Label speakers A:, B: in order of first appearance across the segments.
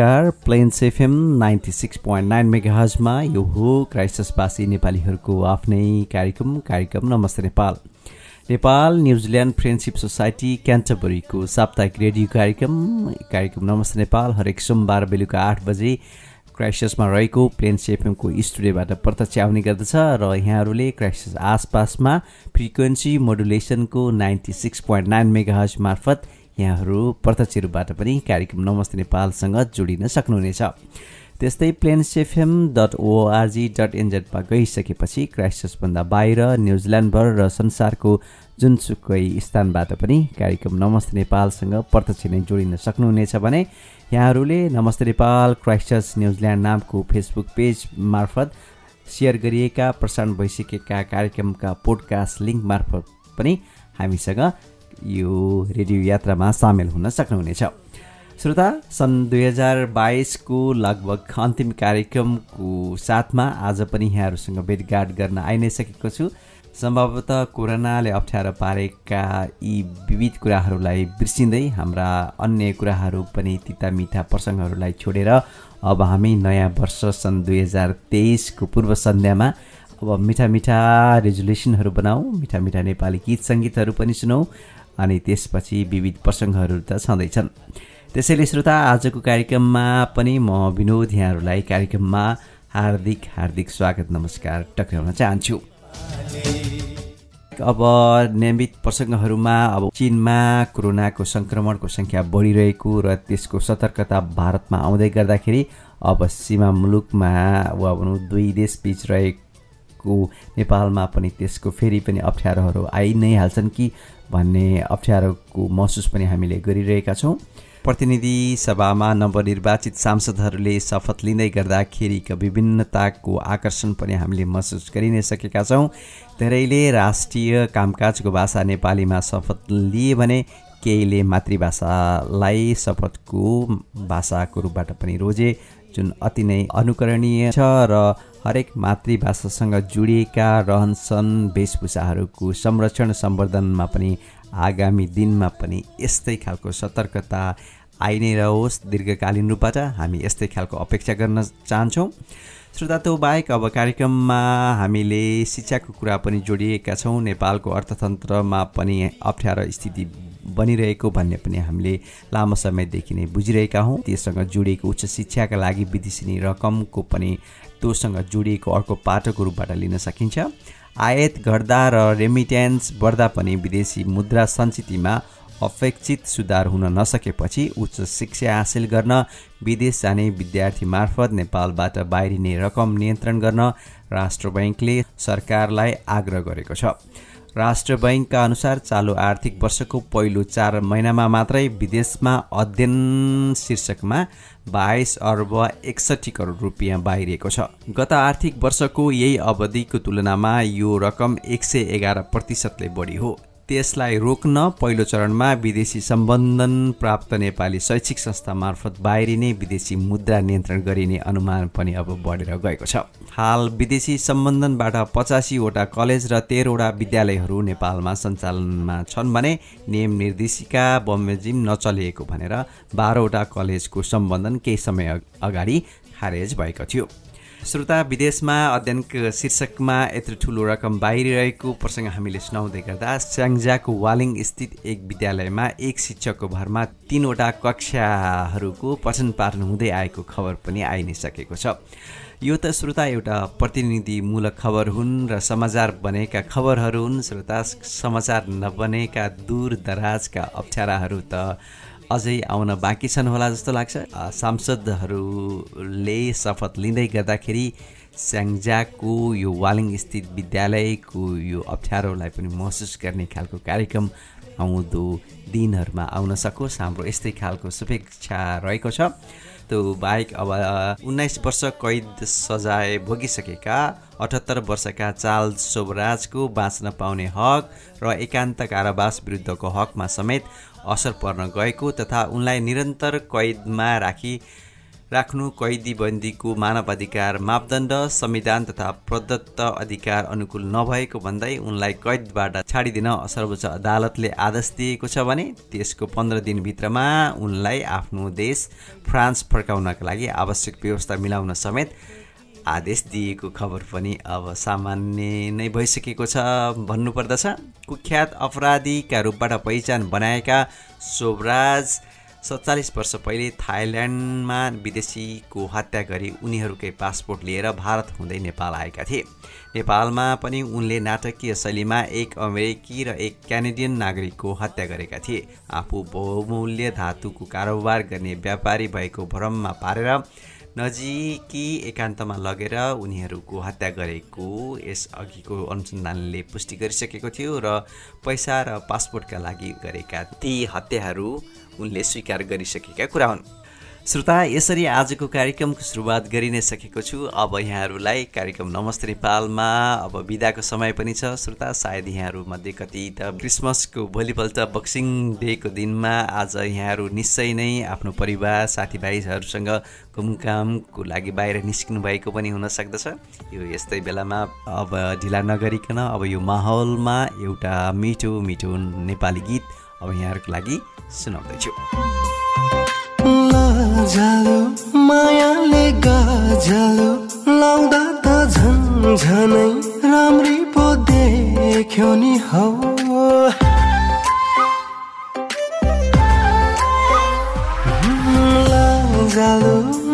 A: नमस्कार plains FM ninety six point nine mega हजमा यो हो क्राइस्टसवासी नेपालीहरूको आफ्नै कार्यक्रम कार्यक्रम नमस्ते Nepal. Nepal New Zealand friendship society क्यान्टबरीको साप्ताहिक रेडियो कार्यक्रम कार्यक्रम नमस्ते नेपाल हरेक सोमबार बेलुका आठ बजे क्राइस्टसमा रहेको प्लेन्स एफएमको स्टुडियोबाट प्रत्यक्ष आउने गर्दछ र यहाँहरूले क्राइस्टस आसपासमा frequency मोडुलेसनको ninety six point nine mega मार्फत यहाँहरू प्रत्यक्ष रूपबाट पनि कार्यक्रम नमस्ते नेपालसँग जोडिन सक्नुहुनेछ। त्यस्तै plains FM dot ORG dot एनजेडमा गइसकेपछि क्राइस्टसभन्दा बाहिर न्युजिल्यान्डभर र संसारको जुनसुकै स्थानबाट पनि कार्यक्रम नमस्ते नेपालसँग प्रत्यक्ष नै जोडिन सक्नुहुनेछ भने यहाँहरूले नमस्ते नेपाल क्राइस्टस न्युजिल्यान्ड नामको फेसबुक पेज मार्फत सेयर गरिएका प्रसारण भइसकेका कार्यक्रमका पोडकास्ट लिङ्क मार्फत पनि हामीसँग यो रेडियो यात्रामा सामेल हुन सक्नुहुनेछ। श्रोता सन् दुई हजार बाइसको लगभग अन्तिम कार्यक्रमको साथमा आज पनि यहाँहरूसँग भेटघाट गर्न आइ नै सकेको छु। सम्भवतः कोरोनाले अप्ठ्यारो पारेका यी विविध कुराहरूलाई बिर्सिँदै हाम्रा अन्य कुराहरू पनि तिता मिठा प्रसङ्गहरूलाई छोडेर अब हामी नयाँ वर्ष सन् दुई हजार तेइसको पूर्व सन्ध्यामा अब मिठा मिठा रेजुलेसनहरू बनाऊ मिठा मिठा नेपाली गीत सङ्गीतहरू पनि सुनौँ। अनि त्यसपछि विविध प्रसङ्गहरू त छँदैछन्। त्यसैले श्रोता आजको कार्यक्रममा पनि म विनोद यहाँहरूलाई कार्यक्रममा हार्दिक हार्दिक स्वागत नमस्कार टक्राउन चाहन्छु। अब नियमित प्रसङ्गहरूमा अब चिनमा कोरोनाको सङ्क्रमणको सङ्ख्या बढिरहेको र त्यसको सतर्कता भारतमा आउँदै गर्दाखेरि अब सीमा मुलुकमा वा भनौँ दुई देशबिच रहेको नेपालमा पनि त्यसको फेरि पनि अप्ठ्यारोहरू आइ नै हाल्छन् कि भन्ने अप्ठ्यारोको महसुस पनि हामीले गरिरहेका छौँ। प्रतिनिधि सभामा नवनिर्वाचित सांसदहरूले शपथ लिँदै गर्दाखेरिका विभिन्नताको आकर्षण पनि हामीले महसुस गरि नै सकेका छौँ। धेरैले राष्ट्रिय कामकाजको भाषा नेपालीमा शपथ लिए भने केहीले मातृभाषालाई शपथको भाषाको रूपबाट पनि रोजे जुन अति नै अनुकरणीय छ र हरेक मातृभाषासँग जोडिएका रहनसहन वेशभूषाहरूको संरक्षण सम्वर्धनमा पनि आगामी दिनमा पनि यस्तै खालको सतर्कता आइ नै रहोस् दीर्घकालीन रूपबाट हामी यस्तै खालको अपेक्षा गर्न चाहन्छौँ। श्रोता त्यो बाहेक अब कार्यक्रममा हामीले शिक्षाको कुरा पनि जोडिएका छौँ। नेपालको अर्थतन्त्रमा पनि अप्ठ्यारो स्थिति बनिरहेको भन्ने पनि हामीले लामो समयदेखि नै बुझिरहेका हौँ। त्यससँग जोडिएको उच्च शिक्षाका लागि विदेशी रकमको पनि तोसँग जोडिएको अर्को पाटोको रूपबाट लिन सकिन्छ। आयात घट्दा र रेमिट्यान्स बढ्दा पनि विदेशी मुद्रा सञ्चितमा अपेक्षित सुधार हुन नसकेपछि उच्च शिक्षा हासिल गर्न विदेश जाने विद्यार्थी मार्फत नेपालबाट बाहिरिने रकम नियन्त्रण गर्न राष्ट्र बैङ्कले सरकारलाई आग्रह गरेको छ। राष्ट्र बैङ्कका अनुसार चालु आर्थिक वर्षको पहिलो चार महिनामा मात्रै विदेशमा अध्ययन शीर्षकमा बाइस अर्ब एकसठी करोड रुपियाँ बाहिरिएको छ। गत आर्थिक वर्षको यही अवधिको तुलनामा यो रकम एक सय एघार प्रतिशतले बढी हो। त्यसलाई रोक्न पहिलो चरणमा विदेशी सम्बन्धन प्राप्त नेपाली शैक्षिक संस्था मार्फत बाहिरिने विदेशी मुद्रा नियन्त्रण गरिने अनुमान पनि अब बढेर गएको छ। हाल विदेशी सम्बन्धनबाट पचासीवटा कलेज र तेह्रवटा विद्यालयहरू नेपालमा सञ्चालनमा छन् भने नियम निर्देशिका बमोजिम नचलिएको भनेर बाह्रवटा कलेजको सम्बन्धन केही समय अगाडि खारेज भएको थियो। श्रोता विदेशमा अध्ययनको शीर्षकमा यत्रो ठुलो रकम बाहिरिरहेको प्रसङ्ग हामीले सुनाउँदै गर्दा स्याङ्जाको वालिङ स्थित एक विद्यालयमा एक शिक्षकको भरमा तिनवटा कक्षाहरूको पठन पाठन हुँदै आएको खबर पनि आइ नै सकेको छ। यो त श्रोता एउटा प्रतिनिधिमूलक खबर हुन् र समाचार बनेका खबरहरू हुन्। श्रोता समाचार नबनेका दूर दराजका अप्ठ्याराहरू त अझै आउन बाँकी छन् होला जस्तो लाग्छ। सांसदहरूले शपथ लिँदै गर्दाखेरि स्याङ्जाको यो वालिङ स्थित विद्यालयको यो अप्ठ्यारोलाई पनि महसुस गर्ने खालको कार्यक्रम आउँदो दिनहरूमा आउन सकोस्। हाम्रो यस्तै खालको शुभेच्छा रहेको छ। त्यो बाहेक अब उन्नाइस वर्ष कैद सजाय भोगिसकेका अठहत्तर वर्षका चाल शोभराजको बाँच्न पाउने हक र एकान्त कारावास विरुद्धको हकमा समेत असर पर्न गएको तथा उनलाई निरन्तर कैदमा राखी राख्नु कैदी बन्दीको मानव अधिकार मापदण्ड संविधान तथा प्रदत्त अधिकार अनुकूल नभएको भन्दै उनलाई कैदबाट छाडिदिन सर्वोच्च अदालतले आदेश दिएको छ भने त्यसको पन्ध्र दिनभित्रमा उनलाई आफ्नो देश फ्रान्स फर्काउनका लागि आवश्यक व्यवस्था मिलाउन समेत आदेश दिएको खबर पनि अब सामान्य नै भइसकेको छ। भन्नुपर्दछ कुख्यात अपराधीका रूपबाट पहिचान बनाएका शोभराज सत्तालिस वर्ष पहिले थाइल्यान्डमा विदेशीको हत्या गरी उनीहरूकै पासपोर्ट लिएर भारत हुँदै नेपाल आएका थिए। नेपालमा पनि उनले नाटकीय शैलीमा एक अमेरिकी र एक क्यानेडियन नागरिकको हत्या गरेका थिए। आफू बहुमूल्य धातुको कारोबार गर्ने व्यापारी भएको भ्रममा पारेर नजिकी एकान्तमा लगेर उनीहरूको हत्या गरेको यसअघिको अनुसन्धानले पुष्टि गरिसकेको थियो र पैसा र पासपोर्टका लागि गरेका ती हत्याहरू उनले स्वीकार गरिसकेका कुरा हुन्। श्रोता यसरी आजको कार्यक्रमको सुरुवात गरि नै सकेको छु। अब यहाँहरूलाई कार्यक्रम नमस्ते नेपालमा अब बिदाको समय पनि छ। श्रोता सायद यहाँहरूमध्ये कति त क्रिसमसको भोलिपल्ट बक्सिङ डेको दिनमा आज यहाँहरू निश्चय नै आफ्नो परिवार साथीभाइहरूसँग घुमकामको लागि बाहिर निस्किनु भएको पनि हुन सक्दछ। यो यस्तै बेलामा अब ढिला नगरिकन अब यो माहौलमा एउटा मिठो मिठो नेपाली गीत अब यहाँहरूको लागि सुनाउँदैछु।
B: मायाले गाजालो लाउँदा त झन् झनै राम्री पो देख्यो नि हौ।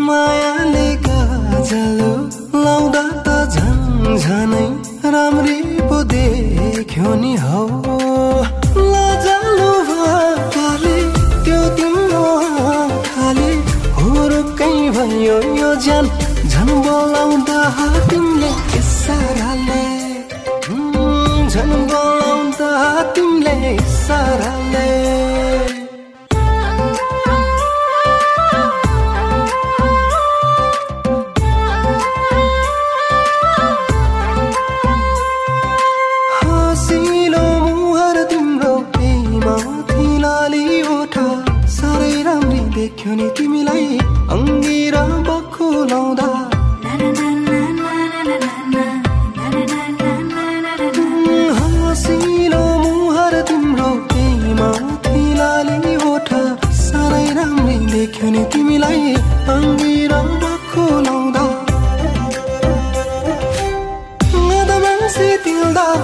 B: मायाले गाजालो लाउँदा त झन् झनै राम्री पो देख्यो नि हौ। भयो यो ज्यान झन् बोलाउँदा तिमीले इसाराले। झन् बोलाउँदा तिमीले इसाराले।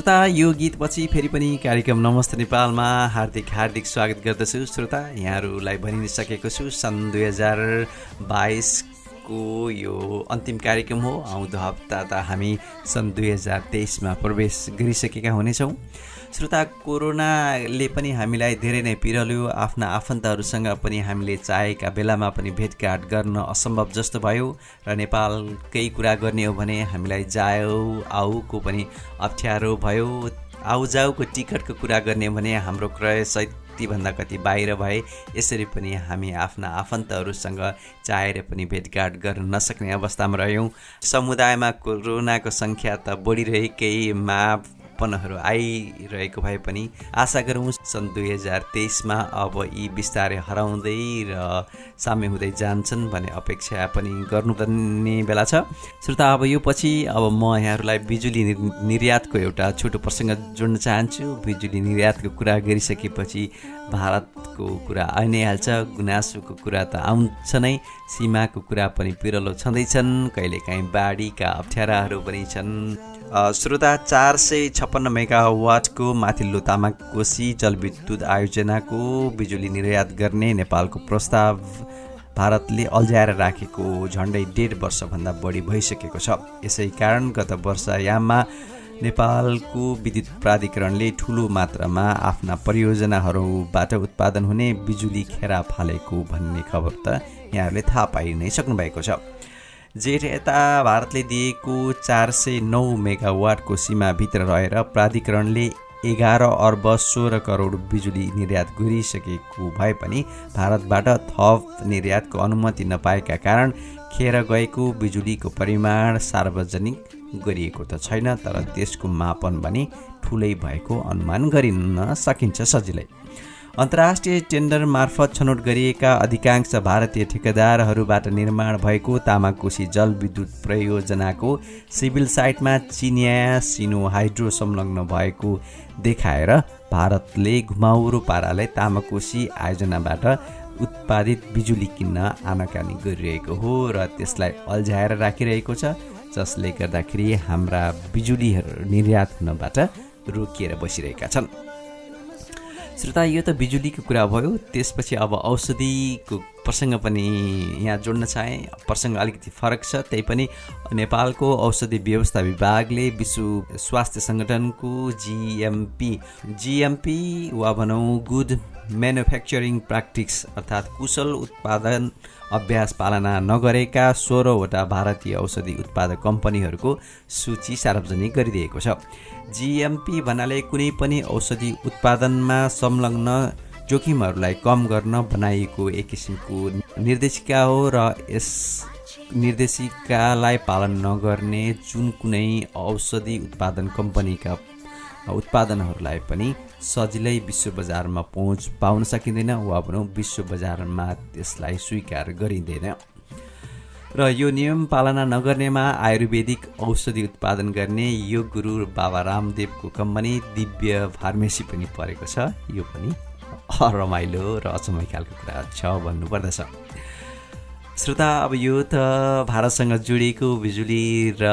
A: श्रोता यो गीतपछि फेरि पनि कार्यक्रम नमस्ते नेपालमा। हार्दिक हार्दिक स्वागत गर्दछु। श्रोता यहाँहरूलाई भनि सकेको छु सन् दुई हजार बाइसको यो अन्तिम कार्यक्रम हो। आउँदो हप्ता त हामी सन् दुई हजार तेइसमा प्रवेश गरिसकेका हुनेछौँ। श्रोता कोरोनाले पनि हामीलाई धेरै नै पिरल्यो। आफ्ना आफन्तहरूसँग पनि हामीले चाहेका बेलामा पनि भेटघाट गर्न असम्भव जस्तो भयो र नेपालकै कुरा गर्ने हो भने हामीलाई जाऊ आउको पनि अप्ठ्यारो भयो। आउजाउको टिकटको कुरा गर्ने हो भने हाम्रो क्रय सयतिभन्दा कति बाहिर भए यसरी पनि हामी आफ्ना आफन्तहरूसँग चाहेर पनि भेटघाट गर्न नसक्ने अवस्थामा रह्यौँ। समुदायमा कोरोनाको सङ्ख्या त बढिरहेकैमा विज्ञापनहरू आइरहेको भए पनि आशा गरौँ सन् दुई हजार तेइसमा अब यी बिस्तारै हराउँदै र साम्य हुँदै जान्छन् भन्ने अपेक्षा पनि गर्नुपर्ने बेला छ। श्रोता अब यो पछि अब म यहाँहरूलाई बिजुली निर्यातको एउटा छोटो प्रसङ्ग जोड्न चाहन्छु। बिजुली निर्यातको कुरा गरिसकेपछि भारतको कुरा आइ नै हाल्छ गुनासोको कुरा त आउँछ नै। सीमाको कुरा पनि पिरलो छँदैछन्। कहिलेकाहीँ बाढीका अप्ठ्याराहरू पनि छन्। श्रोता चार सय छप्पन्न मेगावाटको माथिल्लो तामाकोशी जलविद्युत आयोजनाको बिजुली निर्यात गर्ने नेपालको प्रस्ताव भारतले अल्झाएर राखेको झन्डै डेढ वर्षभन्दा बढी भइसकेको छ। यसै कारण गत वर्षयाममा नेपालको विद्युत प्राधिकरणले ठुलो मात्रामा आफ्ना परियोजनाहरूबाट उत्पादन हुने बिजुली खेरा फालेको भन्ने खबर त यहाँहरूले थाहा पाइ नै सक्नु भएको छ। जेठ यता भारतले दिएको चार सय नौ मेगावाटको सीमाभित्र रहेर प्राधिकरणले एघार अर्ब सोह्र करोड बिजुली निर्यात गरिसकेको भए पनि भारतबाट थप निर्यातको अनुमति नपाएका कारण खेर गएको बिजुलीको परिमाण सार्वजनिक गरिएको त छैन तर त्यसको मापन भने ठुलै भएको अनुमान गरिन सकिन्छ सजिलै। अन्तर्राष्ट्रिय टेन्डर मार्फत छनौट गरिएका अधिकांश भारतीय ठेकेदारहरूबाट निर्माण भएको तामाकोशी जलविद्युत परियोजनाको सिभिल साइटमा चिनिया सिनो हाइड्रो संलग्न भएको देखाएर भारतले घुमाउरो पाराले तामाकोशी आयोजनाबाट उत्पादित बिजुली किन्न आनाकानी गरिरहेको हो र त्यसलाई अल्झाएर राखिरहेको छ। जसले गर्दाखेरि हाम्रा बिजुलीहरू निर्यात हुनबाट रोकिएर बसिरहेका छन्। श्रोता यो त बिजुलीको कुरा भयो त्यसपछि अब औषधिको प्रसङ्ग पनि यहाँ जोड्न चाहेँ। प्रसङ्ग अलिकति फरक छ त्यही पनि नेपालको औषधि व्यवस्था विभागले विश्व स्वास्थ्य सङ्गठनको जिएमपी जिएमपी वा भनौँ गुड म्यानुफ्याक्चरिङ प्र्याक्टिक्स अर्थात् कुशल उत्पादन अभ्यास पालना नगरेका सोह्रवटा भारतीय औषधि उत्पादक कम्पनीहरूको सूची सार्वजनिक गरिदिएको छ। जिएमपी भन्नाले कुनै पनि औषधि उत्पादनमा संलग्न जोखिमहरूलाई कम गर्न बनाइएको एक किसिमको निर्देशिका हो र यस निर्देशिकालाई पालन नगर्ने जुन कुनै औषधि उत्पादन कम्पनीका उत्पादनहरूलाई पनि सजिलै विश्व बजारमा पहुँच पाउन सकिँदैन वा भनौँ विश्व बजारमा त्यसलाई स्वीकार गरिँदैन। र यो नियम पालना नगर्नेमा आयुर्वेदिक औषधि उत्पादन गर्ने योग गुरु बाबा रामदेवको कम्पनी दिव्य फार्मेसी पनि परेको छ। यो पनि रमाइलो र अचम्मै खालको कुरा छ भन्नुपर्दछ। श्रोता अब यो त भारतसँग जोडिएको बिजुली र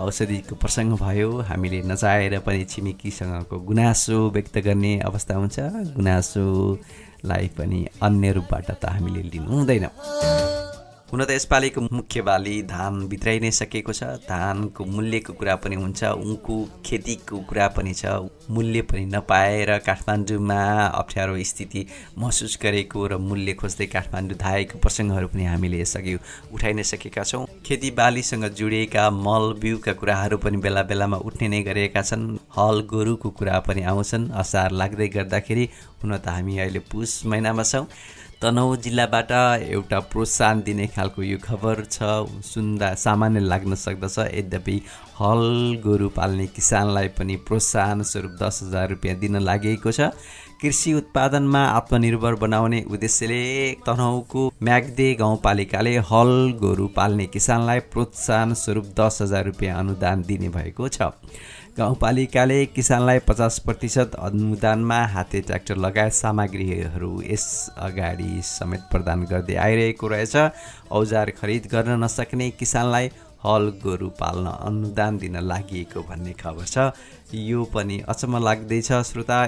A: औषधिको प्रसङ्ग भयो। हामीले नचाहेर पनि छिमेकीसँगको गुनासो व्यक्त गर्ने अवस्था हुन्छ। गुनासोलाई पनि अन्य रूपबाट त हामीले लिनु हुँदैन हुन त यसपालिको मुख्य बाली धान भित्राइ नै सकेको छ। धानको मूल्यको कुरा पनि हुन्छ उनको खेतीको कुरा पनि छ। मूल्य पनि नपाएर काठमाडौँमा अप्ठ्यारो स्थिति महसुस गरेको र मूल्य खोज्दै काठमाडौँ धाएको प्रसङ्गहरू पनि हामीले यसअघि उठाइ नै सकेका छौँ। खेतीबालीसँग जोडिएका मल बिउका कुराहरू पनि बेला बेलामा उठ्ने नै गरेका छन्। हल गोरुको कुरा पनि आउँछन्। असार लाग्दै गर्दाखेरि हुन त हामी अहिले पुस महिनामा छौँ। तनहु जिल्लाबाट एउटा प्रोत्साहन दिने खालको यो खबर छ। सुन्दा सामान्य लाग्न सक्दछ। यद्यपि हल गोरु पाल्ने किसानलाई पनि प्रोत्साहन स्वरूप दस हजार रुपियाँ दिन लागेको छ। कृषि उत्पादनमा आत्मनिर्भर बनाउने उद्देश्यले तनहुको म्याग्दे गाउँपालिकाले हल गोरु पाल्ने किसानलाई प्रोत्साहन स्वरूप दस हजार रुपियाँ अनुदान दिने भएको छ। गाउँपालिकाले किसानलाई पचास प्रतिशत अनुदानमा हाते ट्र्याक्टर लगायत सामग्रीहरू यस अगाडि समेत प्रदान गर्दै आइरहेको रहेछ। औजार खरिद गर्न नसक्ने किसानलाई हल गोरु पाल्न अनुदान दिन लागि भन्ने खबर छ। यो पनि अचम्म लाग्दैछ श्रोता।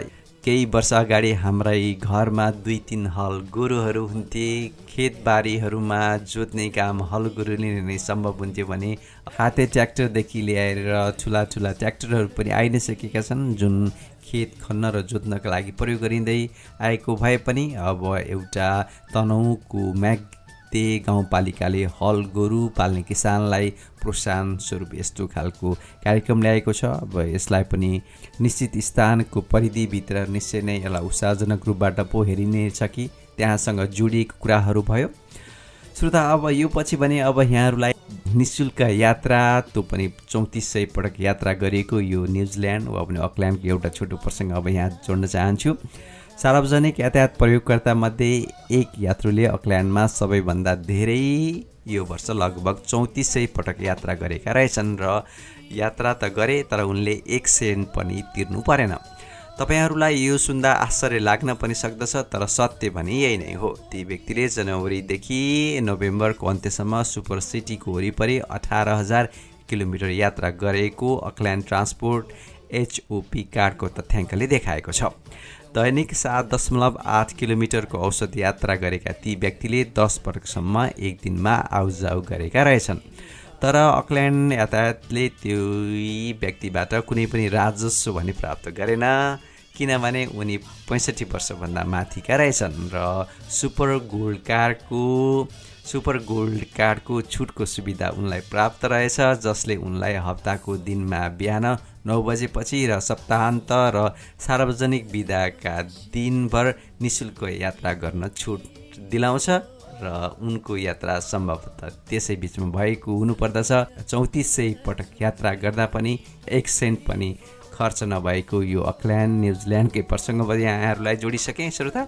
A: केही वर्ष अगाडि हाम्रै घरमा दुई तिन हल गोरुहरू हुन्थे। खेतबारीहरूमा जोत्ने काम हल गोरुले नै सम्भव हुन्थ्यो भने हाते ट्र्याक्टरदेखि ल्याएर ठुला ठुला ट्र्याक्टरहरू पनि आइ नै सकेका छन् जुन खेत खन्न र जोत्नको लागि प्रयोग गरिँदै आएको भए पनि अब एउटा तनहुको म्याग ते गाउँपालिकाले हल गोरु पाल्ने किसानलाई प्रोत्साहन स्वरूप यस्तो खालको कार्यक्रम ल्याएको छ। अब यसलाई पनि निश्चित स्थानको परिधिभित्र निश्चय नै यसलाई उत्साहजनक रूपबाट पो हेरिनेछ कि त्यहाँसँग जोडिएको कुराहरू भयो। श्रोता अब यो पछि भने अब यहाँहरूलाई निशुल्क यात्रा त्यो पनि चौतिस सय पटक यात्रा गरिएको यो न्युजिल्यान्ड वा पनि अकल्यान्डको एउटा छोटो प्रसङ्ग अब यहाँ जोड्न चाहन्छु। सार्वजनिक यातायात प्रयोगकर्ता मध्ये एक यात्रुले अकल्यान्डमा सबैभन्दा धेरै यो वर्ष लगभग चौतिस सय पटक यात्रा गरेका रहेछन् र यात्रा त गरे तर उनले एक सेन्ट पनि तिर्नु परेन। तपाईँहरूलाई यो सुन्दा आश्चर्य लाग्न पनि सक्दछ तर सत्य भने यही नै हो। ती व्यक्तिले जनवरीदेखि नोभेम्बरको अन्त्यसम्म सुपर सिटीको वरिपरि अठार हजार किलोमिटर यात्रा गरेको अकल्यान्ड ट्रान्सपोर्ट एचओपी कार्डको तथ्याङ्कले देखाएको छ। दैनिक सात दशमलव आठ किलोमिटरको औसत यात्रा गरेका ती व्यक्तिले दस वर्षसम्म एक दिनमा आउजाउ गरेका रहेछन्। तर अकल्यान्ड यातायातले त्यो व्यक्तिबाट कुनै पनि राजस्व भने प्राप्त गरेन किनभने उनी पैँसठी वर्षभन्दा माथिका रहेछन् र सुपर गोल्ड कार्डको सुपर गोल्ड कार्डको छुटको सुविधा उनलाई प्राप्त रहेछ जसले उनलाई हप्ताको दिनमा बिहान नौ बजेपछि र सप्ताहन्त र सार्वजनिक विधाका दिनभर निशुल्क यात्रा गर्न छुट दिलाउँछ र उनको यात्रा सम्भवतः त्यसै बिचमा भएको हुनुपर्दछ। चौतिस सय पटक यात्रा गर्दा पनि एक सेन्ट पनि खर्च नभएको यो अकल्यान्ड न्युजिल्यान्डकै प्रसङ्गवरी यहाँहरूलाई जोडिसकेँ। श्रोता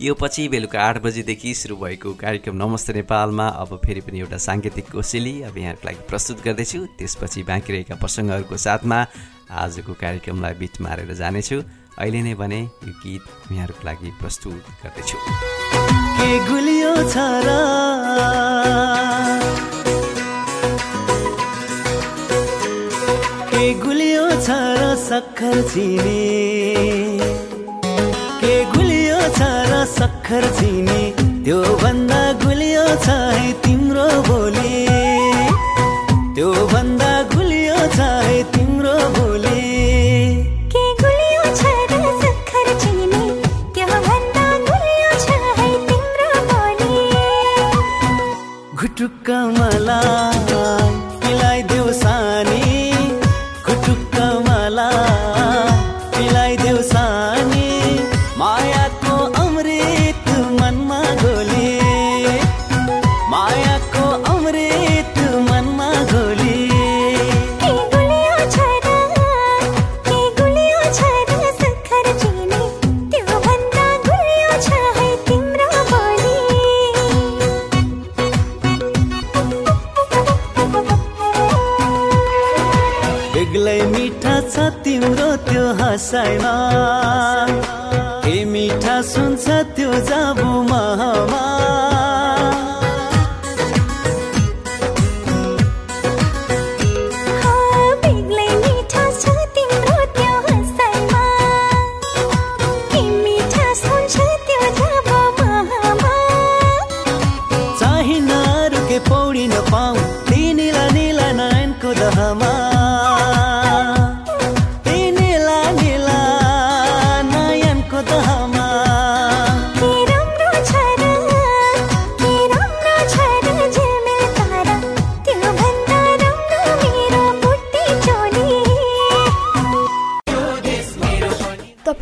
A: यो पछि बेलुका आठ बजीदेखि सुरु भएको कार्यक्रम नमस्ते नेपालमा अब फेरि पनि एउटा साङ्गीतिक कोसेली अब यहाँहरूको लागि प्रस्तुत गर्दैछु। त्यसपछि बाँकी रहेका प्रसङ्गहरूको साथमा आजको कार्यक्रमलाई बिच मारेर जानेछु। अहिले नै भने यो गीत यहाँहरूको लागि प्रस्तुत गर्दैछु। के गुलियो छ र सक्खर चिने। के गुलियो छ र सक्खर चिने? त्यो भन्दा गुलियो छ है तिम्रो बोली। त्यो भन्दा गुलियो छ है तिम्रो त्यो हँसाइमा। के मिठा सुन्छ त्यो जाबु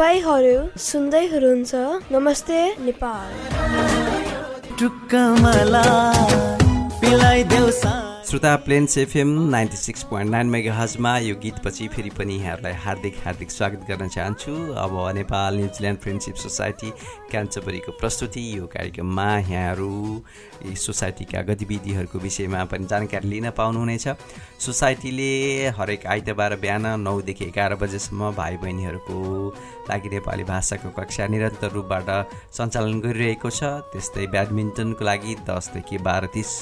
C: तपाईँहरू सुन्दै हुनुहुन्छ नमस्ते नेपाल
A: श्रोता plains FM ninety six point nine mega हजमा यो गीतपछि फेरि पनि यहाँहरूलाई हार्दिक हार्दिक स्वागत गर्न चाहन्छु। अब Nepal New Zealand friendship society क्यान्चबरीको प्रस्तुति यो कार्यक्रममा यहाँहरू सोसाइटीका गतिविधिहरूको विषयमा पनि जानकारी लिन पाउनुहुनेछ। सोसाइटीले हरेक आइतबार बिहान नौदेखि एघार बजेसम्म भाइ बहिनीहरूको लागि नेपाली भाषाको कक्षा निरन्तर रूपबाट सञ्चालन गरिरहेको छ। त्यस्तै ब्याडमिन्टनको लागि दसदेखि बाह्र तिस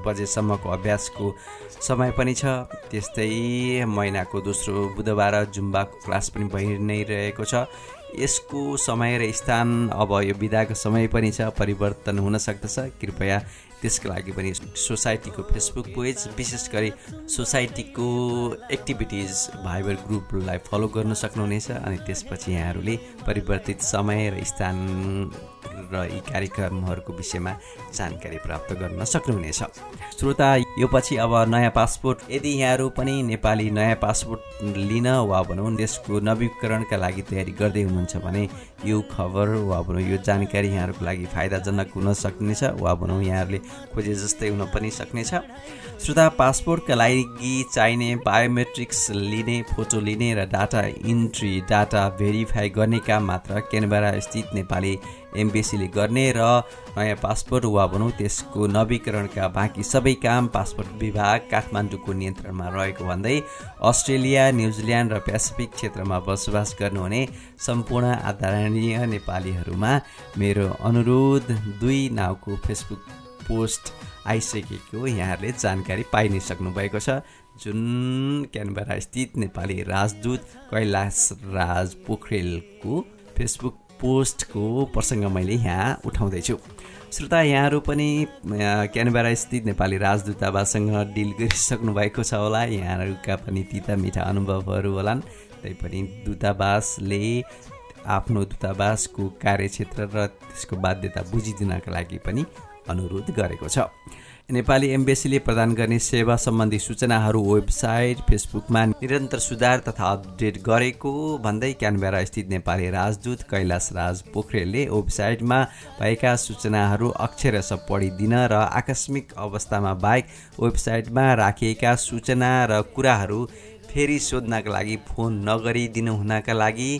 A: बजेसम्मको अभ्यासको समय पनि छ। त्यस्तै महिनाको दोस्रो बुधबार जुम्बाको क्लास पनि भइ नै रहेको छ। यसको समय र स्थान अब यो विदाको समय पनि छ। परिवर्तन हुन सक्दछ। कृपया त्यसको लागि पनि सोसाइटीको फेसबुक पेज विशेष गरी सोसाइटीको एक्टिभिटिज भाइबर ग्रुपलाई फलो गर्न सक्नुहुनेछ अनि त्यसपछि यहाँहरूले परिवर्तित समय र स्थान र यी कार्यक्रमहरूको विषयमा जानकारी प्राप्त गर्न सक्नुहुनेछ। श्रोता यो पछि अब नयाँ पासपोर्ट। यदि यहाँहरू पनि नेपाली नयाँ पासपोर्ट लिन वा भनौँ देशको नवीकरणका लागि तयारी गर्दै हुनुहुन्छ भने यो खबर वा भनौँ यो जानकारी यहाँहरूको लागि फाइदाजनक हुन सक्नेछ वा भनौँ यहाँहरूले खोजे जस्तै हुन पनि सक्नेछ। श्रोता पासपोर्टका लागि चाहिने बायोमेट्रिक्स लिने फोटो लिने र डाटा इन्ट्री डाटा भेरिफाई गर्ने काम मात्र क्यानबेरा स्थित नेपाली एमबिसीले गर्ने र नयाँ पासपोर्ट वा भनौँ त्यसको नवीकरणका बाँकी सबै काम पासपोर्ट विभाग काठमाडौँको नियन्त्रणमा रहेको भन्दै अस्ट्रेलिया न्युजिल्यान्ड र पेसिफिक क्षेत्रमा बसोबास गर्नुहुने सम्पूर्ण आदरणीय नेपालीहरूमा मेरो अनुरोध दुई नाउँको फेसबुक पोस्ट आइसकेको यहाँहरूले जानकारी पाइ नै सक्नुभएको छ। जुन क्यानबेरा स्थित नेपाली राजदूत कैलाश राज पोखरेलको फेसबुक पोस्टको प्रसङ्ग मैले यहाँ उठाउँदैछु। श्रोता यहाँहरू पनि क्यानबेरा स्थित नेपाली राजदूतावाससँग डिल गरिसक्नु भएको छ होला। यहाँहरूका पनि तिता मिठा अनुभवहरू होलान्। तैपनि दूतावासले आफ्नो दूतावासको कार्यक्षेत्र र त्यसको बाध्यता बुझिदिनका लागि पनि अनुरोध गरेको छ। नेपाली एम्बेसीले प्रदान गर्ने सेवा सम्बन्धी सूचनाहरू वेबसाइट फेसबुकमा निरन्तर सुधार तथा अपडेट गरेको भन्दै क्यानबेरा स्थित नेपाली राजदूत कैलाश राज पोखरेलले वेबसाइटमा भएका सूचनाहरू अक्षरश पढिदिन र आकस्मिक अवस्थामा बाहेक वेबसाइटमा राखिएका सूचना र कुराहरू फेरि सोध्नका लागि फोन नगरिदिनु हुनका लागि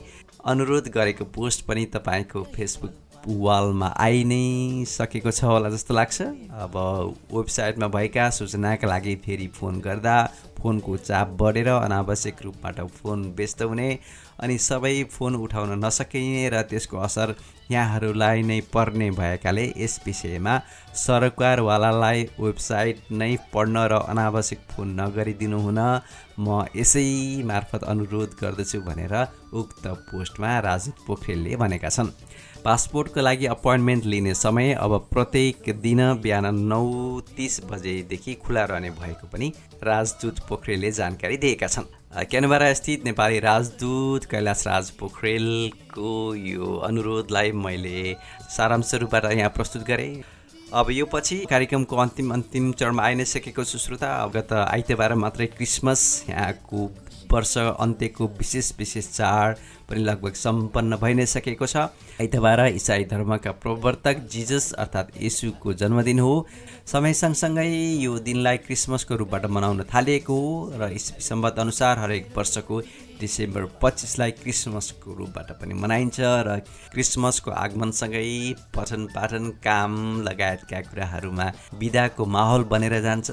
A: अनुरोध गरेको पोस्ट पनि तपाईँको फेसबुक वालमा आइ नै सकेको छ होला जस्तो लाग्छ। अब वेबसाइटमा भएका सूचनाका लागि फेरि फोन गर्दा फोनको चाप बढेर अनावश्यक रूपबाट फोन व्यस्त हुने अनि सबै फोन उठाउन नसकिने र त्यसको असर यहाँहरूलाई नै पर्ने भएकाले यस विषयमा सरकारवालालाई वेबसाइट नै पढ्न र अनावश्यक फोन नगरिदिनु हुन म यसै मार्फत अनुरोध गर्दछु भनेर उक्त पोस्टमा राजदूत पोखरेलले भनेका छन्। पासपोर्टको लागि अपोइन्टमेन्ट लिने समय अब प्रत्येक दिन बिहान नौ तिस बजेदेखि खुला रहने भएको पनि राजदूत पोखरेलले जानकारी दिएका छन्। क्यानबरा स्थित नेपाली राजदूत कैलाश राज पोखरेलको यो अनुरोधलाई मैले सारांश रूपबाट यहाँ प्रस्तुत गरेँ। अब यो पछि कार्यक्रमको अन्तिम अन्तिम चरणमा आइ नै सकेको छु श्रोता। गत आइतबार मात्रै क्रिसमस यहाँको वर्ष अन्त्यको विशेष विशेष चाड पनि लगभग सम्पन्न भइ नै सकेको छ। आइतबार इसाई धर्मका प्रवर्तक जिजस अर्थात् यसुको जन्मदिन हो। समय सँगसँगै यो दिनलाई क्रिसमसको रूपबाट मनाउन थालिएको हो र सम्बत अनुसार हरेक वर्षको डिसेम्बर पच्चिसलाई क्रिसमसको रूपबाट पनि मनाइन्छ र क्रिसमसको आगमनसँगै पठन पाठन काम लगायतका कुराहरूमा विदाको माहौल बनेर जान्छ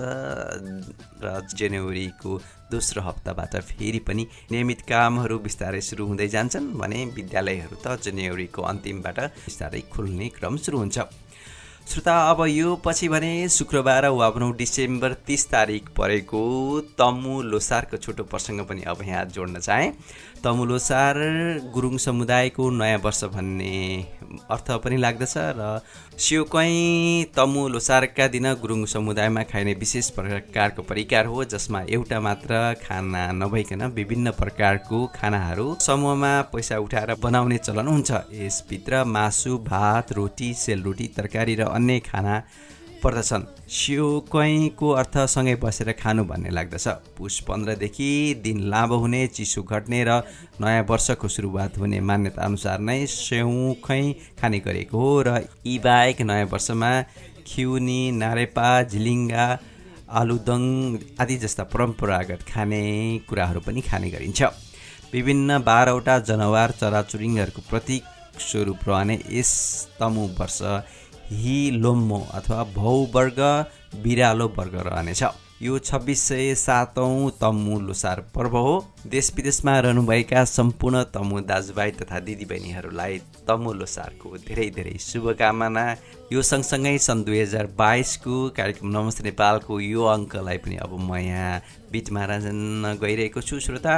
A: र जनवरीको दोस्रो हप्ताबाट फेरि पनि नियमित कामहरू बिस्तारै सुरु हुँदै जान्छन् भने विद्यालयहरू त जनवरीको अन्तिमबाट बिस्तारै खुल्ने क्रम सुरु हुन्छ। श्रोता अब यो पछि भने शुक्रबार वा भनौँ डिसेम्बर तिस तारिक परेको तमु लोसारको छोटो प्रसङ्ग पनि अब यहाँ जोड्न चाहेँ। तमु लोसार गुरुङ समुदायको नयाँ वर्ष भन्ने अर्थ पनि लाग्दछ र स्योकै तमु लोसारका दिन गुरुङ समुदायमा खाइने विशेष प्रकारको परिकार हो जसमा एउटा मात्र खाना नभइकन विभिन्न प्रकारको खानाहरू समूहमा पैसा उठाएर बनाउने चलन हुन्छ। यसभित्र मासु भात रोटी सेलरोटी तरकारी र अन्य खाना पर्दछन्। स्योकैको अर्थसँगै बसेर खानु भन्ने लाग्दछ। पुष पन्ध्रदेखि दिन लामो हुने चिसो घट्ने र नयाँ वर्षको सुरुवात हुने मान्यता अनुसार नै स्याउखै खाने गरेको हो र यी बाहेक नयाँ वर्षमा खिउनी नारेपा झिलिङ्गा आलुदङ आदि जस्ता परम्परागत खाने कुराहरू पनि खाने गरिन्छ। विभिन्न बाह्रवटा जनावर चराचुरुङ्गीहरूको प्रतीक स्वरूप रहने यस तमु वर्ष हि लोम्मो अथवा भौवर्ग बिरालो वर्ग रहनेछ। यो छब्बिस सय सातौँ तमु लोसार पर्व हो। देश विदेशमा रहनुभएका सम्पूर्ण तमु दाजुभाइ तथा दिदीबहिनीहरूलाई तमु लोसारको धेरै धेरै शुभकामना। यो सँगसँगै सन् दुई हजार बाइसको कार्यक्रम नमस्ते नेपालको यो अङ्कलाई पनि अब म यहाँ बिटमा राजन गइरहेको छु। श्रोता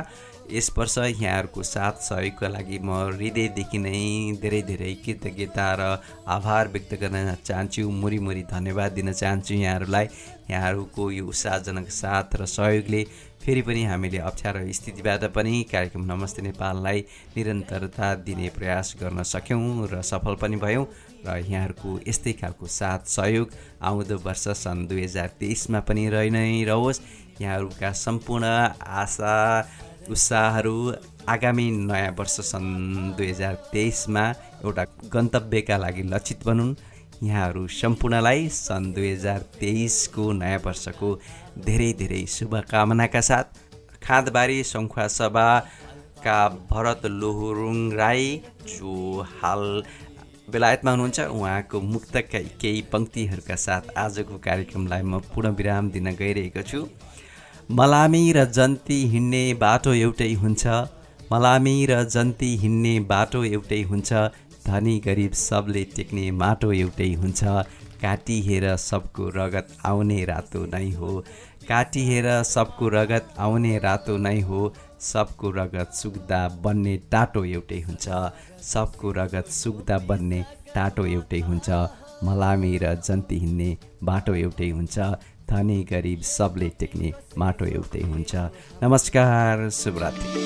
A: यस वर्ष यहाँहरूको साथ सहयोगका लागि म हृदयदेखि नै धेरै धेरै कृतज्ञता र आभार व्यक्त गर्न चाहन्छु। मुरी मुरी धन्यवाद दिन चाहन्छु यहाँहरूलाई। यहाँहरूको यो उत्साहजनक साथ र सहयोगले फेरि पनि हामीले अप्ठ्यारो स्थितिबाट पनि कार्यक्रम नमस्ते नेपाललाई निरन्तरता दिने प्रयास गर्न सक्यौँ र सफल पनि भयौँ र यहाँहरूको यस्तै खालको साथ सहयोग आउँदो वर्ष सन् दुई हजार तेइसमा पनि रहि नै रहोस्। यहाँहरूका सम्पूर्ण आशा उत्साहहरू आगामी नयाँ वर्ष सन् दुई हजार तेइसमा एउटा गन्तव्यका लागि लक्षित बनुन्। यहाँहरू सम्पूर्णलाई सन् दुई हजार तेइसको नयाँ वर्षको धेरै धेरै शुभकामनाका साथ खाँदबारी सङ्खुवा सभाका भरत लोहुरुङ राई जो हाल बेलायतमा हुनुहुन्छ उहाँको मुक्तका केही पङ्क्तिहरूका साथ आजको कार्यक्रमलाई म पुनः विराम दिन गइरहेको छु। मलामी र जन्ती हिँड्ने बाटो एउटै हुन्छ। मलामी र जन्ती हिँड्ने बाटो एउटै हुन्छ। धनी गरिब सबले टेक्ने माटो एउटै हुन्छ। काटिहेर सबको रगत आउने रातो नै हो। काटिहेर सबको रगत आउने रातो नै हो। सबको रगत सुक्दा बन्ने टाटो एउटै हुन्छ। सबको रगत सुक्दा बन्ने टाटो एउटै हुन्छ। मलामी र जन्ती हिँड्ने बाटो एउटै हुन्छ। धनी गरिब सबले टेक्ने माटो एउटै हुन्छ। नमस्कार शुभरात्रि।